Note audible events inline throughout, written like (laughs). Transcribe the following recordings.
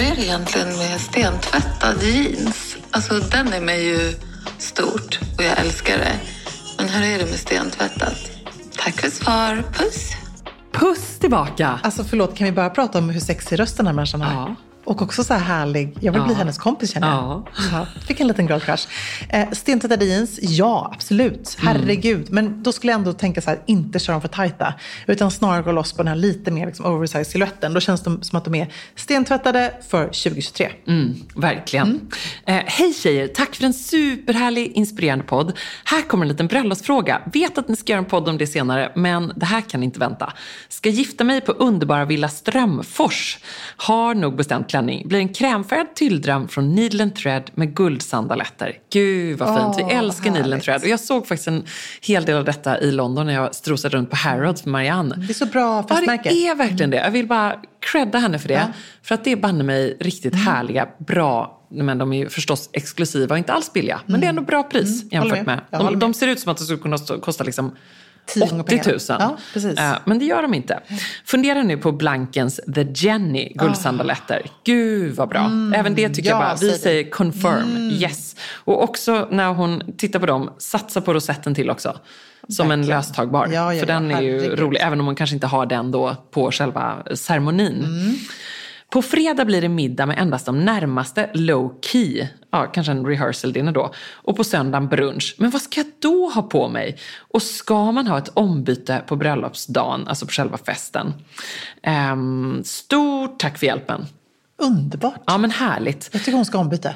Är det egentligen med stentvättad jeans? Alltså den är mig ju stort och jag älskar det. Men hur är det med stentvättat? Tack för svar. Puss! Puss tillbaka! Alltså förlåt, kan vi bara prata om hur sexig röst den här människan har? Ja. Och också så här härlig. Jag vill bli Ja. hennes kompis känner jag. Ja. Ja, fick en liten girl crush. Eh, Stentvättade jeans, ja absolut. Herregud. Men då skulle jag ändå tänka så här, inte köra dem för tajta. Utan snarare gå loss på den här lite mer liksom, oversized siluetten. Då känns de som att de är stentvättade för 2023. Mm, verkligen. Eh, Hej tjejer, tack för en superhärlig, inspirerande podd. Här kommer en liten bröllopsfråga. Vet att ni ska göra en podd om det senare, men det här kan inte vänta. Ska gifta mig på underbara Villa Strömfors. Har nog bestämt klänning. Blir en krämfärgad tylldröm från Needle and Thread med guldsandaletter. Gud vad fint, vi Åh, älskar Needle härligt. Thread. Och jag såg faktiskt en hel del av detta i London när jag strosade runt på Harrods för Marianne. Det är så bra Ja, festmärke. det är verkligen det. Jag vill bara credda henne för det. Ja. Mm. För att det är banne mig riktigt härliga, bra, men de är ju förstås exklusiva och inte alls billiga. Men det är ändå bra pris jämfört Mm. Håller med. med. De, med. de ser ut som att det skulle kunna kosta liksom 80 000. pengarna. Ja. Eh, Men det gör de inte. Fundera nu på Blankens The Jenny guldsandaletter. Gud vad bra. Även det tycker Ah. ja, jag bara, vi säg det. Mm. säger confirm, yes. Och också när hon tittar på dem, satsa på rosetten till också. Som en Verkligen. löstagbar. Ja, ja, För den är ju herregud. rolig, även om man kanske inte har den då på själva ceremonin. Mm. På fredag blir det middag med endast de närmaste low key. Ja, kanske en rehearsal dinner då. Och på söndagen brunch. Men vad ska jag då ha på mig? Och ska man ha ett ombyte på bröllopsdagen, alltså på själva festen? Ehm, stort tack för hjälpen. Underbart. Ja, men härligt. Jag tycker hon ska ombyta.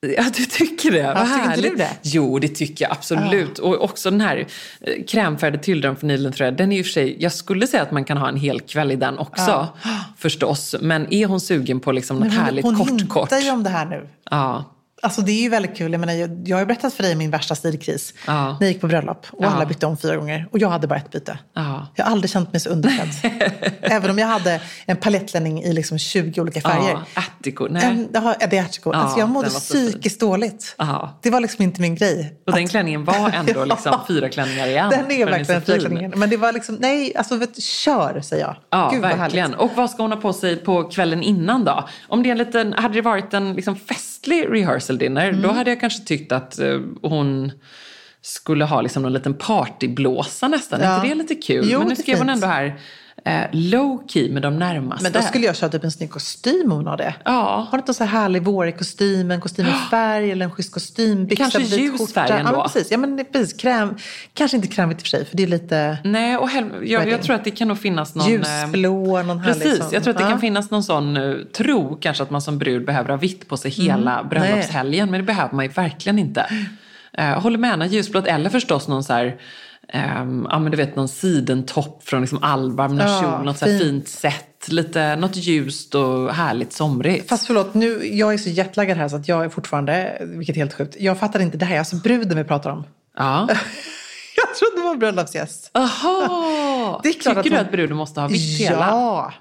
Ja, du tycker det? Vad tycker härligt. du det? Jo, det tycker jag absolut. Och också den här eh, krämfärgade tylldröm från Needle and Thread, den är ju för sig, jag skulle säga att man kan ha en hel kväll i den också, förstås. Men är hon sugen på liksom något hon, härligt hon kort, hintar kort? ju om det här nu. Ja. Alltså det är ju väldigt kul. Jag, menar, jag, jag har ju berättat för dig min värsta stilkris. Ja. När jag gick på bröllop och Ja. alla bytte om fyra gånger. Och jag hade bara ett byte. Ja. Jag har aldrig känt mig så underklädd. (laughs) Även om jag hade en palettklänning i liksom 20 olika färger. Ärtiko? Nej. En, ja, det är ärtskor. Ja, alltså jag mådde den så fin. psykiskt dåligt. Ja. Det var liksom inte min grej. Och den Att- klänningen var (laughs) ändå liksom Ja. fyra klänningar igen. Den för är verkligen fyra klänningar. Men det var liksom, nej, alltså vet, kör säger jag. Ja, Gud, vad verkligen. härligt. Och vad ska hon ha på sig på kvällen innan då? Om det är en liten, hade det varit en liksom festlig rehearsal dinner, Mm. då hade jag kanske tyckt att eh, hon skulle ha liksom någon liten partyblåsa nästan. Är Ja. inte det lite kul? Jo, Men nu det är skrev hon ändå här eh, low key med de närmaste. Men då skulle jag köra typ en snygg kostym om hon har det. Ja. Har du inte så här härlig vårig kostym, en kostym i (gasps) färg eller en schysst kostym? byxor, Kanske ljus färg Ja, ändå. men precis. Ja, men precis. Kräm. Kanske inte krämigt i och för sig, för det är lite Nej, och hel- jag, jag tror att det kan nog finnas någon... eh, ljusblå, någon härlig Precis, sån. jag tror att det Ja. kan finnas någon sån uh, tro kanske att man som brud behöver ha vitt på sig hela bröllopshelgen. Men det behöver man ju verkligen inte. Uh, håller med, Anna, ljusblått eller förstås någon så här, ehm, ja men du vet någon sidentopp från liksom Albarn, någon Ja, något fint. fint set. Lite, något ljust och härligt somrigt. Fast förlåt, nu, jag är så jetlaggad här så att jag är fortfarande, vilket är helt sjukt, jag fattar inte, det här är alltså bruden vi pratar om. Ja. (laughs) Jag trodde det var bröllopsgäst. Aha. (laughs) Det är klart Tycker att du hon- att bruden måste ha vitt hela? Ja,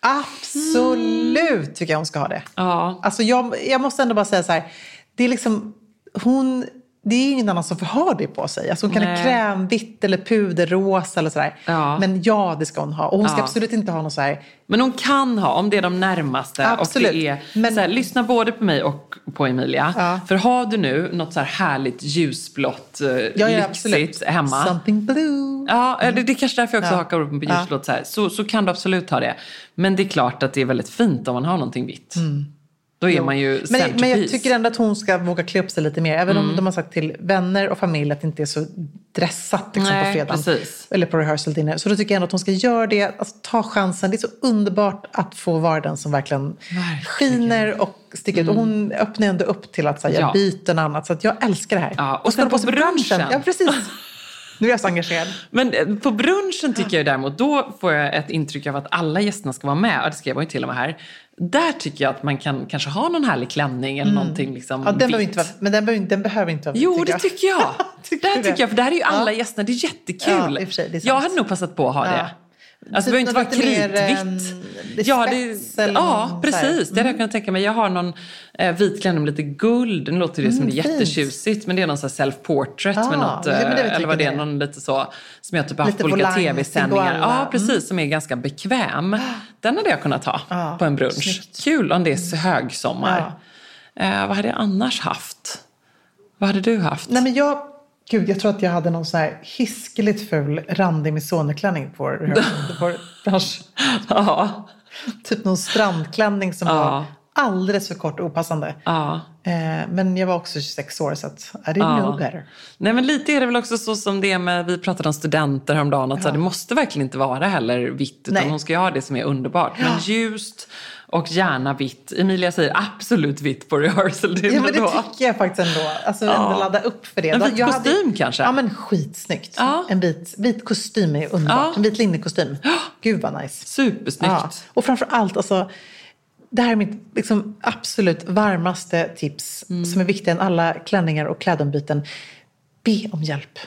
absolut tycker jag hon ska ha det. Ja. Alltså jag, jag måste ändå bara säga så här, det är liksom, hon, det är ingen annan som får ha det på sig. Alltså hon kan ha Nej. krämvitt eller puderrosa eller sådär. Ja. Men ja, det ska hon ha. Och hon ska Ja. absolut inte ha någon så här, Men hon kan ha, om det är de närmaste. Absolut. Och det är, Men- så här, lyssna både på mig och på Emilia. Ja. För har du nu något så här härligt ljusblått, eh, ja, lyxigt absolut. hemma. Something blue. Ja, det, det är kanske därför jag också hakar upp på ljusblått. Så, här. Så, så kan du absolut ha det. Men det är klart att det är väldigt fint om man har någonting vitt. Då är man ju Mm. Men, men jag tycker ändå att hon ska våga klä upp sig lite mer. Även Mm. om de har sagt till vänner och familj att det inte är så dressat liksom, Nej, på fredagen. precis. Eller på rehearsal dinner. Så då tycker jag ändå att hon ska göra det. Alltså, ta chansen. Det är så underbart att få vara den som verkligen, Verkligen. skiner och sticker ut. Och hon öppnar ändå upp till att säga, jag Ja. byter något annat. Så jag älskar det här. Ja, och Vad ska sen du på sig brunchen. Ja, precis. (laughs) Nu är jag så engagerad. Men eh, på brunchen tycker jag däremot, då får jag ett intryck av att alla gästerna ska vara med. Ja, det skrev jag ju till och med här. Där tycker jag att man kan kanske ha någon härlig klänning eller någonting liksom Mm. Ja, den behöver inte vara, men den behöver, den behöver inte vara Jo, tycker det tycker jag. (laughs) Tycker det? tycker jag, för det här är ju alla Ja. gästerna. Det är jättekul. Ja, sig, det är jag hade nog passat på att ha det. Alltså, det behöver inte vara Typ lite mer, kritvitt. ehm, ja, det, ja, precis. Det hade jag kunnat tänka mig. Jag har någon eh, vit klänning med lite guld. Nu låter det som det är Mm, jättetjusigt, men det är någon self-portrait Ah, med något, ja, men det eh, jag eller vad det är, någon lite så, som jag typ har haft på olika tv-sändningar. Ja, precis, som är ganska bekväm. Den hade jag kunnat ha Ja, på en brunch. snyggt. Kul om det är så högsommar. Eh, vad hade jag annars haft? Vad hade du haft? Nej men jag, gud jag tror att jag hade någon så här hiskeligt ful randig Missone-klänning på (laughs) bransch. Ja. Typ någon strandklänning som Ja. var alldeles för kort och opassande. ja. Eh, men jag var också 26 år så att I didn't Ja. know better. Nej men lite är det väl också så som det med, vi pratade om studenter häromdagen, att så här, det måste verkligen inte vara heller vitt utan Nej. hon ska ju ha det som är underbart. Men ljust och gärna vitt. Emilia säger absolut vitt på rehearsal Ja men det då. tycker jag faktiskt ändå. Alltså Ja. ändå ladda upp för det. En vit jag hade- kostym kanske? Ja men skitsnyggt. Ja. En vit, vit kostym är underbart. Ja. En vit linnekostym. Gud vad nice. Supersnyggt. Ja. Och framför allt, alltså, det här är mitt liksom, absolut varmaste tips Mm. som är viktigare än alla klänningar och klädombyten. Be om hjälp.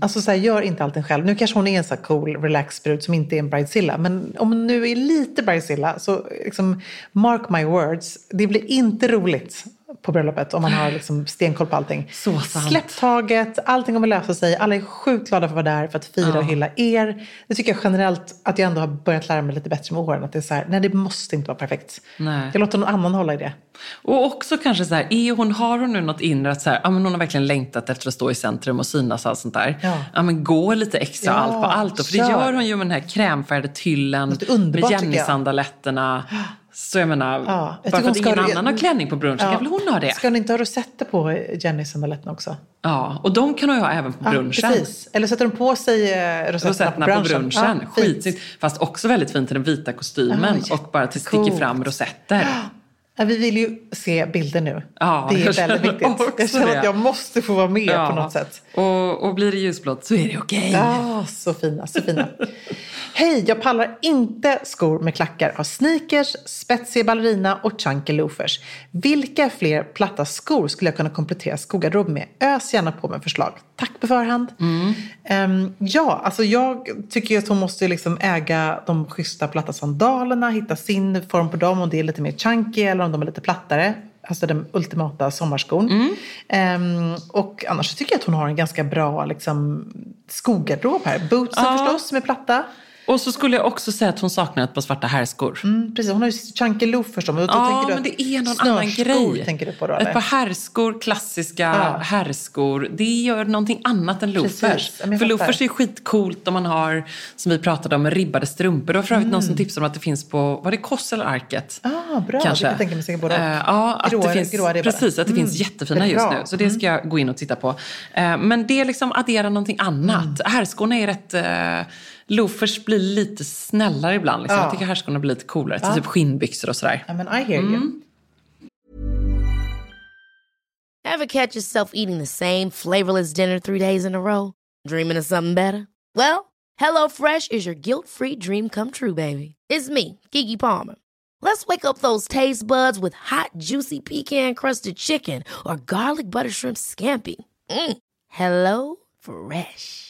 Alltså så här, gör inte allting själv. Nu kanske hon är en så cool, relaxed brud som inte är en bridezilla. Men om hon nu är lite bridezilla så liksom, mark my words. Det blir inte roligt på bröllopet om man har liksom stenkoll på allting. Så sant. Släpp taget, allting kommer lösa sig. Alla är sjukt glada för att vara där för att fira och hylla er. Det tycker jag generellt att jag ändå har börjat lära mig lite bättre med åren. Att det är så här, nej det måste inte vara perfekt. Nej. Jag låter någon annan hålla i det. Och också kanske så här, är hon, har hon nu något inre att så här, ja, men hon har verkligen längtat efter att stå i centrum och synas och allt sånt där. Ja. men gå lite extra Ja, allt på allt. Då, för det kör. gör hon ju med den här krämfärgade tyllen, med. Jenny-sandaletterna. (gasps) Så jag menar, Ja, jag bara för hon att ingen det- annan har klänning på brunchen kan väl hon ha det? Ska hon inte ha rosetter på Jenny sandaletterna också? Ja, och de kan hon ju ha även på brunchen. Ja, precis. Eller sätter de på sig eh, rosetterna, Rosetterna på på brunchen? brunchen. Ja. Skitsnyggt. Fast också väldigt fint i den vita kostymen Ja, och bara att det sticker fram rosetter. Ja, vi vill ju se bilder nu. Ja, det är väldigt viktigt. Jag känner att jag måste få vara med Ja. på något sätt. Och, och blir det ljusblått så är det okej. Ja, så fina, så fina. Hej, jag pallar inte skor med klackar. Har sneakers, spetsig ballerina och chunky loafers. Vilka fler platta skor skulle jag kunna komplettera skogarderoben med? Ös gärna på med förslag. Tack på förhand. Ehm, ja, alltså jag tycker att hon måste liksom äga de schyssta platta sandalerna, hitta sin form på dem, om det är lite mer chunky eller om de är lite plattare. Alltså den ultimata sommarskon. Ehm, och annars tycker jag att hon har en ganska bra liksom, skogarderob här. Bootsen Ja. förstås, som är platta. Och så skulle jag också säga att hon saknar ett par svarta herrskor. Mm, precis, hon har ju chunky loafers. Då, då Ja, men det är någon annan grej. tänker du på då? Ett par herrskor, klassiska Ja. herrskor. Det gör någonting annat än loafers. För loafers är skitcoolt om man har, som vi pratade om, ribbade strumpor. Det var för övrigt Mm. någon som tipsade om att det finns på, var det Koss eller Arket? Ah, bra, Kanske. det kan tänka mig säkert både. Eh, ja, att Gråa- det finns, gråa precis, att det finns Mm. jättefina just nu. Så det ska jag gå in och titta på. Eh, men det liksom adderar någonting annat. Mm. Härskorna är rätt... Uh, loafers blir lite snällare ibland. Liksom. Ja. Jag tycker härskorna blir lite coolare. Ja. Typ skinnbyxor och sådär. I mean, I hear Mm. you. Ever catch yourself eating the same flavorless dinner three days in a row? Dreaming of something better? Well, HelloFresh is your guilt-free dream come true, baby. It's me, Kiki Palmer. Let's wake up those taste buds with hot, juicy pecan-crusted chicken or garlic butter shrimp scampi. Mm. Hello Fresh.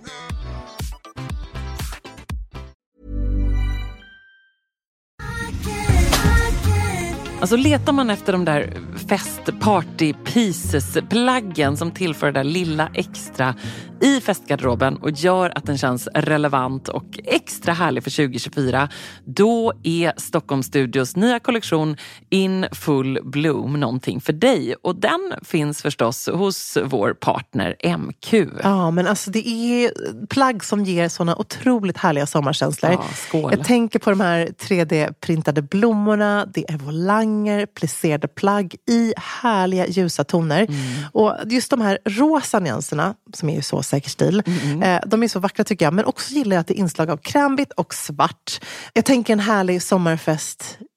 Alltså letar man efter de där fest party pieces plaggen som tillför det där lilla extra i festgarderoben och gör att den känns relevant och extra härlig för 2024. Då är Stockholm Studios nya kollektion In Full Bloom någonting för dig. Och den finns förstås hos vår partner MQ. Ja, men alltså det är plagg som ger såna otroligt härliga sommarkänslor. Ja, skål. Jag tänker på de här 3D-printade blommorna, det är volanger, plisserade plagg i härliga ljusa toner. Mm. Och just de här rosa nyanserna, som är ju så säker stil, Mm, eh, de är så vackra tycker jag. Men också gillar jag att det är inslag av krämvitt och svart. Jag tänker en härlig sommarfest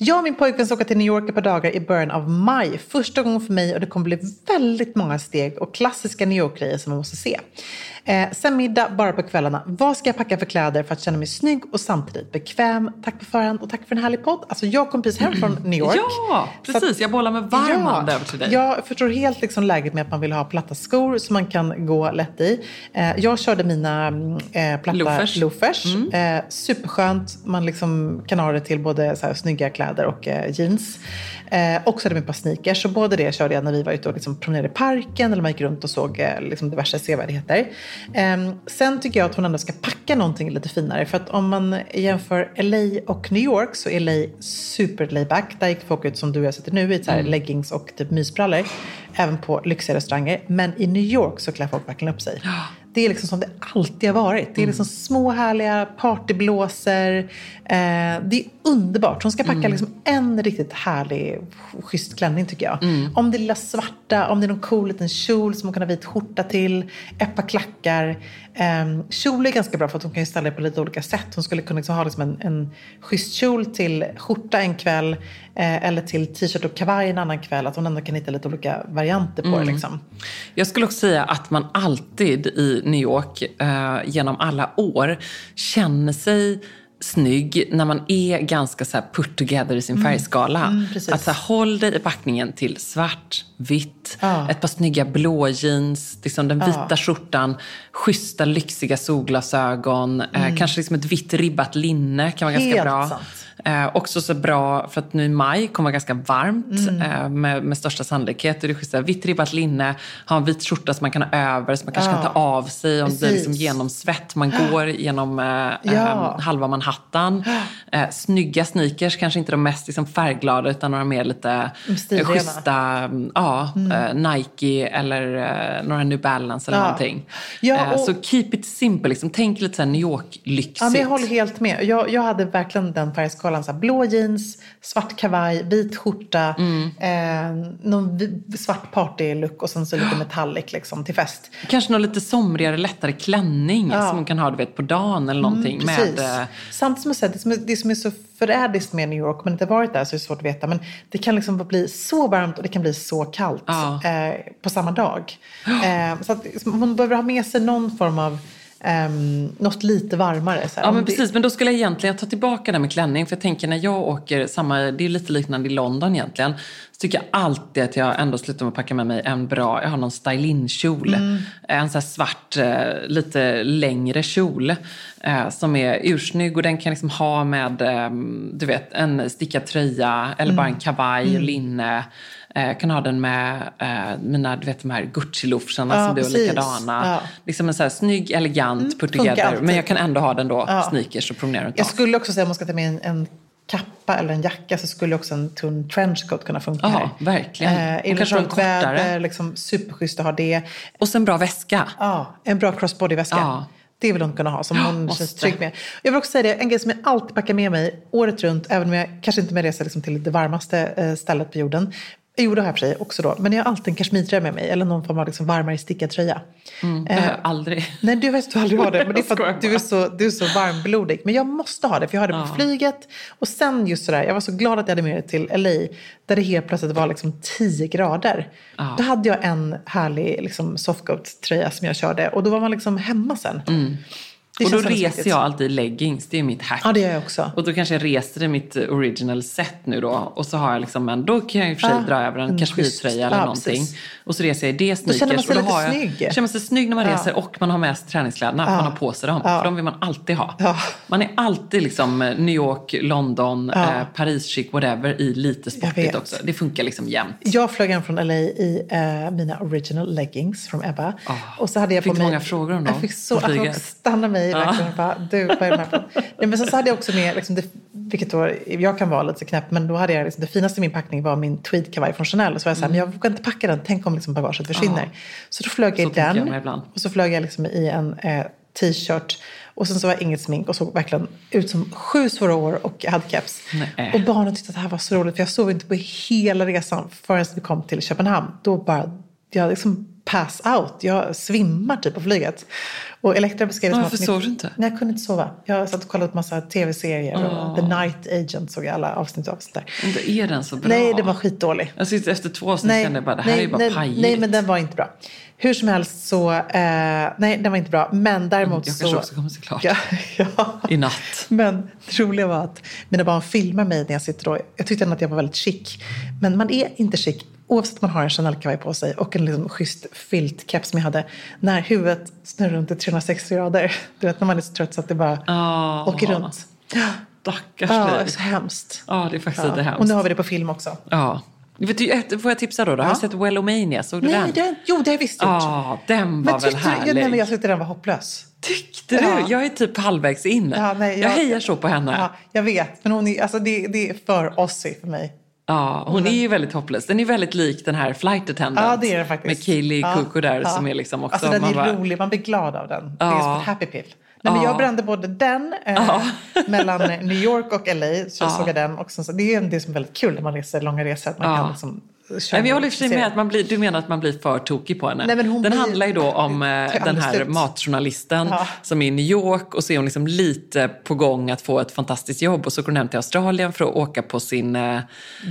Jag och min pojkvän ska åka till New York ett par dagar i början av maj. Första gången för mig och det kommer bli väldigt många steg och klassiska New York-grejer som man måste se. Eh, sen middag bara på kvällarna. Vad ska jag packa för kläder för att känna mig snygg och samtidigt bekväm? Tack på förhand och tack för en härlig podd. Alltså jag kom precis hem från New York. (clears throat) Ja, Så att- precis. Jag bollar med varm hand över till dig. Jag förstår helt liksom läget med att man vill ha platta skor som man kan gå lätt i. Eh, jag körde mina mm, eh, platta Loafers. loafers. Eh, superskönt. Man liksom kan ha det till både så här, snygga kläder och eh, jeans. Eh, och så hade vi ett par sneakers. Så både det körde jag när vi var ute och liksom promenerade i parken eller man gick runt och såg eh, liksom diverse sevärdheter. Eh, sen tycker jag att hon ändå ska packa någonting lite finare. För att om man jämför LA och New York så är LA super layback. Där gick folk ut som du och jag sitter nu i så här leggings och typ mysbrallor. Även på lyxiga restauranger. Men i New York så klär folk verkligen upp sig. Det är liksom som det alltid har varit. Det är liksom små härliga partyblåsor. Eh, det är underbart. Hon ska packa liksom en riktigt härlig, schysst klänning tycker jag. Om det lilla svarta, om det är någon cool liten kjol som hon kan ha vit skjorta till, ett par klackar. Eh, kjol är ganska bra för att hon kan ställa det på lite olika sätt. Hon skulle kunna liksom ha liksom en, en schysst kjol till skjorta en kväll eller till t-shirt och kavaj en annan kväll. Att hon ändå kan hitta lite olika varianter på det. Liksom. Jag skulle också säga att man alltid i New York eh, genom alla år känner sig snygg när man är ganska så put together i sin färgskala. precis. att så här, håll dig i packningen till svart, vitt, Ja. ett par snygga blå jeans, liksom den vita skjortan, schyssta lyxiga solglasögon, eh, kanske liksom ett vitt ribbat linne kan vara ganska Helt bra. sant. Eh, också så bra för att nu i maj kommer ganska varmt Mm. eh, med, med största sannolikhet. Och det är schysst, vitt ribbat linne, ha en vit skjorta som man kan ha över så man kanske kan ta av sig om det är liksom Precis. genom svett. Man går genom eh, Ja. eh, halva Manhattan. Eh, snygga sneakers, kanske inte de mest liksom, färgglada utan några mer lite eh, Stilrena. schyssta, mm, ja, eh, Nike eller några New Balance eller Ja. någonting. Ja, och- så keep it simple, liksom. tänk lite så här New York-lyxigt. Ja, men jag håller helt med. Jag, jag hade verkligen den färgskalan. Så här, blå jeans, svart kavaj, vit skjorta, Mm. eh, någon svart partylook och sen så lite metallic liksom, till fest. Kanske någon lite somrigare, lättare klänning Ja. som man kan ha du vet, på dagen eller någonting. Precis. med, eh, Samtidigt som jag säger, det som, är, det som är så förrädiskt med New York, man inte varit där så är det svårt att veta, men det kan liksom bli så varmt och det kan bli så kallt Ja. eh, på samma dag. (gasps) Eh, så att man behöver ha med sig någon form av ehm, något lite varmare. Så här. Ja men precis, men då skulle jag egentligen ta tillbaka det med klänning. För jag tänker när jag åker, samma, det är lite liknande i London egentligen. Så tycker jag alltid att jag ändå slutar med att packa med mig en bra, jag har någon styling-kjol. En sån svart, eh, lite längre kjol. Eh, som är ursnygg och den kan jag liksom ha med, eh, du vet, en stickad tröja eller bara en kavaj och linne. Eh, kan ha den med eh, mina, du vet de här Gucci-loafsarna Ja, som du har likadana. Ja. Liksom en så här snygg, elegant, put funkar together. Men jag kan ändå ha den då, Ja. sneakers och promenera runt Jag skulle också säga om man ska ta med en, en kappa eller en jacka så skulle också en tunn trenchcoat kunna funka Ja, här. verkligen. Eh, Och kanske en kortare. väder, liksom superschysst att ha det. Och sen bra väska. Ja, en bra crossbody-väska. Ja. Det vill hon kunna ha, som hon känns trygg med. Jag vill också säga det, en grej som jag alltid packar med mig året runt, även om jag kanske inte med reser liksom till det varmaste eh, stället på jorden. Jo, det har jag för sig också då. Men jag har alltid en kashmirtröja med mig, eller någon form av liksom varmare stickad tröja. Det har jag aldrig. Nej, du vet du aldrig har det. Men det är för att (laughs) du är, så, du är så varmblodig. Men jag måste ha det, för jag har det på flyget. Och sen just sådär, jag var så glad att jag hade med det till LA. Där det helt plötsligt var liksom 10 grader. Ja. Då hade jag en härlig liksom, softcoat-tröja som jag körde. Och då var man liksom hemma sen. Det. Och då reser viktigt. jag alltid leggings, det är mitt hack. Ja, det gör jag också. Och då kanske jag reser i mitt original set nu då. Och så har jag liksom en, då kan jag i och för sig Ja, dra över en kashmirtröja eller ja, någonting. precis. Och så reser jag i det sneakers. känner man sig och då lite jag, snygg. känner man sig snygg när man Ja. reser och man har med sig träningskläderna. För man har på sig dem. Ja. För de vill man alltid ha. Ja. Man är alltid liksom eh, New York, London, Ja. eh, Paris chic, whatever i lite sportigt också. Det funkar liksom jämt. Jag flög hem från LA i eh, mina original leggings från Ebba. Ah. och så hade jag Fick på du mig, många frågor om dem Jag fick så, att folk stannade mig verkligen. Bara, du, vad är det här? Nej, men sen så hade jag också med, liksom det, vilket då, jag kan vara lite knäpp, men då hade jag liksom, det finaste i min packning var min tweedkavaj från Chanel. Och så var jag så här, men jag vågar inte packa den, tänk om liksom bagaget försvinner. Ja. Så då flög jag i jag den. ibland. Och så flög jag liksom i en eh, t-shirt. Och sen så var jag inget smink och såg verkligen ut som sju svåra år och jag hade keps. Nej. Och barnen tyckte att det här var så roligt för jag sov inte på hela resan förrän vi kom till Köpenhamn. Då bara, jag liksom pass out. Jag svimmar typ på flyget. Och Elektra beskrev det som Varför att... sov du inte? Nej, jag kunde inte sova. Jag satt och kollade på massa tv-serier och The Night Agent såg jag alla avsnitt av. Inte är den så bra? Nej, den var skitdålig. Jag sitter efter två avsnitt kände jag bara, det här nej, är ju bara nej, pajigt. nej, men den var inte bra. Hur som helst så, eh, nej den var inte bra. Men däremot jag så... kanske också kommer se klart. Ja, (laughs) ja. I natt. Men det roliga var att mina barn filmar mig när jag sitter och jag tyckte ändå att jag var väldigt chic. Men man är inte chic oavsett om man har en Chanel-kavaj på sig och en liksom schysst filtkeps som jag hade. När huvudet snurrar runt i 360 grader. Du vet när man är så trött så att det bara Ja. åker runt. Stackars Ja, det är så hemskt. Ja, det är faktiskt lite Ja. hemskt. Och nu har vi det på film också. Ja. Vet du, får jag tipsa då? då? Har du sett Wellomania? Såg du Nej, den? det, jo, det har jag visst gjort. Ja, den var men väl tyckte du- härlig? Ja, nej, men jag tyckte den var hopplös. Tyckte du? Ja. Jag är typ halvvägs in. Ja, nej, jag, hejar så på henne. Ja, jag vet, men hon är, alltså, det, det är för Ossie för mig. Ja, hon är ju väldigt hopplös. Den är väldigt lik den här Flight Attendant. Ja, det är den faktiskt. Med Kaylee ja, där ja. som är liksom också... Alltså den man är bara- rolig, man blir glad av den. Det är Ja. som ett happy pill. Nej, men Ja. jag brände både den eh, (laughs) mellan New York och LA, så jag Ja. såg jag den. Och sen, så, det är en det som är väldigt kul när man reser långa resor. Att man Ja. kan liksom Nej, men jag håller för med att man blir, du menar att man blir för tokig på henne. Nej, den blir- handlar ju då om eh, den här matjournalisten Ja. som är i New York och så är hon liksom lite på gång att få ett fantastiskt jobb och så går hon hem till Australien för att åka på sin... Eh,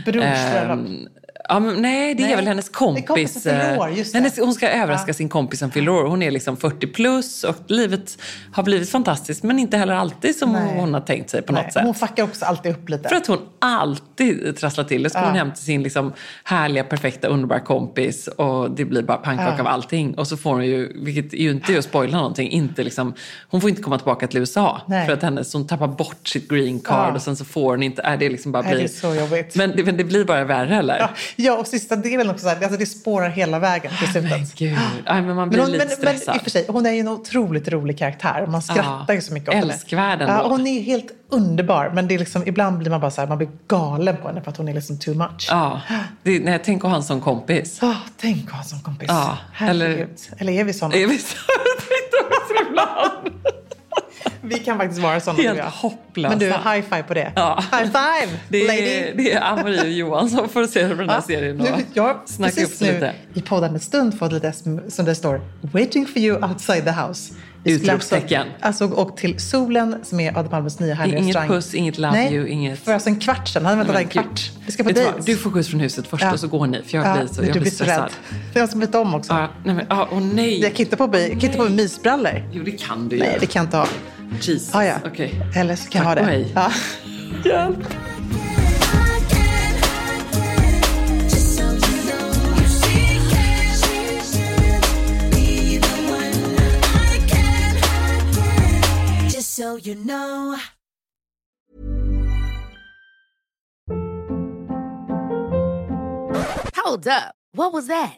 Brors ehm. Ja, men, nej, det är Nej. väl hennes är kompis. eh, år, hennes, hon ska överraska sin kompis som fyller år. Hon är liksom 40 plus och livet har blivit fantastiskt men inte heller alltid som Nej. hon har tänkt sig på Nej, något sätt. Hon fuckar också alltid upp lite. För att hon alltid trasslar till det. Så Ja. hon hem till sin liksom härliga, perfekta, underbara kompis och det blir bara pannkaka Ja. av allting. Och så får hon ju, vilket är ju inte är att spoila någonting, inte liksom, hon får inte komma tillbaka till USA. För att hennes, hon tappar bort sitt green card Ja. och sen så får hon inte, är det liksom bara blir... det är så jobbigt. Men, det- men det blir bara värre eller? Ja, (laughs) ja, och sista delen också. Så här, alltså det spårar hela vägen till Men slutet. gud, Aj, men man Men, blir hon, lite men, men stressad. i och för sig, hon är ju en otroligt rolig karaktär. Man skrattar Ja, ju så mycket åt henne. älskvärd ändå. Ja, hon är helt underbar. Men det är liksom, ibland blir man bara så här, man blir galen på henne för att hon är liksom too much. Ja, det, nej, tänk att ha en sån kompis. Åh, tänk att ha som kompis. Ja, Herregud. eller- Eller... är vi såna? Är vi så? (laughs) Jag tänkte också ibland. Vi kan faktiskt vara såna. Helt och hopplösa. Men du, high five på det. Ja. High five, (laughs) Det lady! är, det är Ann-Marie och Johan som får se den här serien och nu, jag snacka upp sig lite. i podden en stund fått lite som det står Waiting for you outside the house. Skulle Utropstecken. Alltså, alltså och till Solen som är Adam Palmes nya härliga Inget restaurang. puss, inget love Nej, you, inget- för alltså en kvart sedan. Han hade väntat Men en kvart. Vi ska på dejt. Du får skjuts från huset först Ja. och så går ni. För jag blir, så, men jag du blir rädd. stressad. Det är jag som vet om också. Ja, nej, men, ja, åh nej. Jag kan inte på, mig- på mig mysbrallor. Jo, det kan du ju. Nej, det kan jag inte ha. Jesus. Ah, ja. Okej. Eller så kan jag ha Tack det. och hej. Ja. Hjälp. Just so you know, she can, she can be the one I can. Just so you know. Hold up. What was that?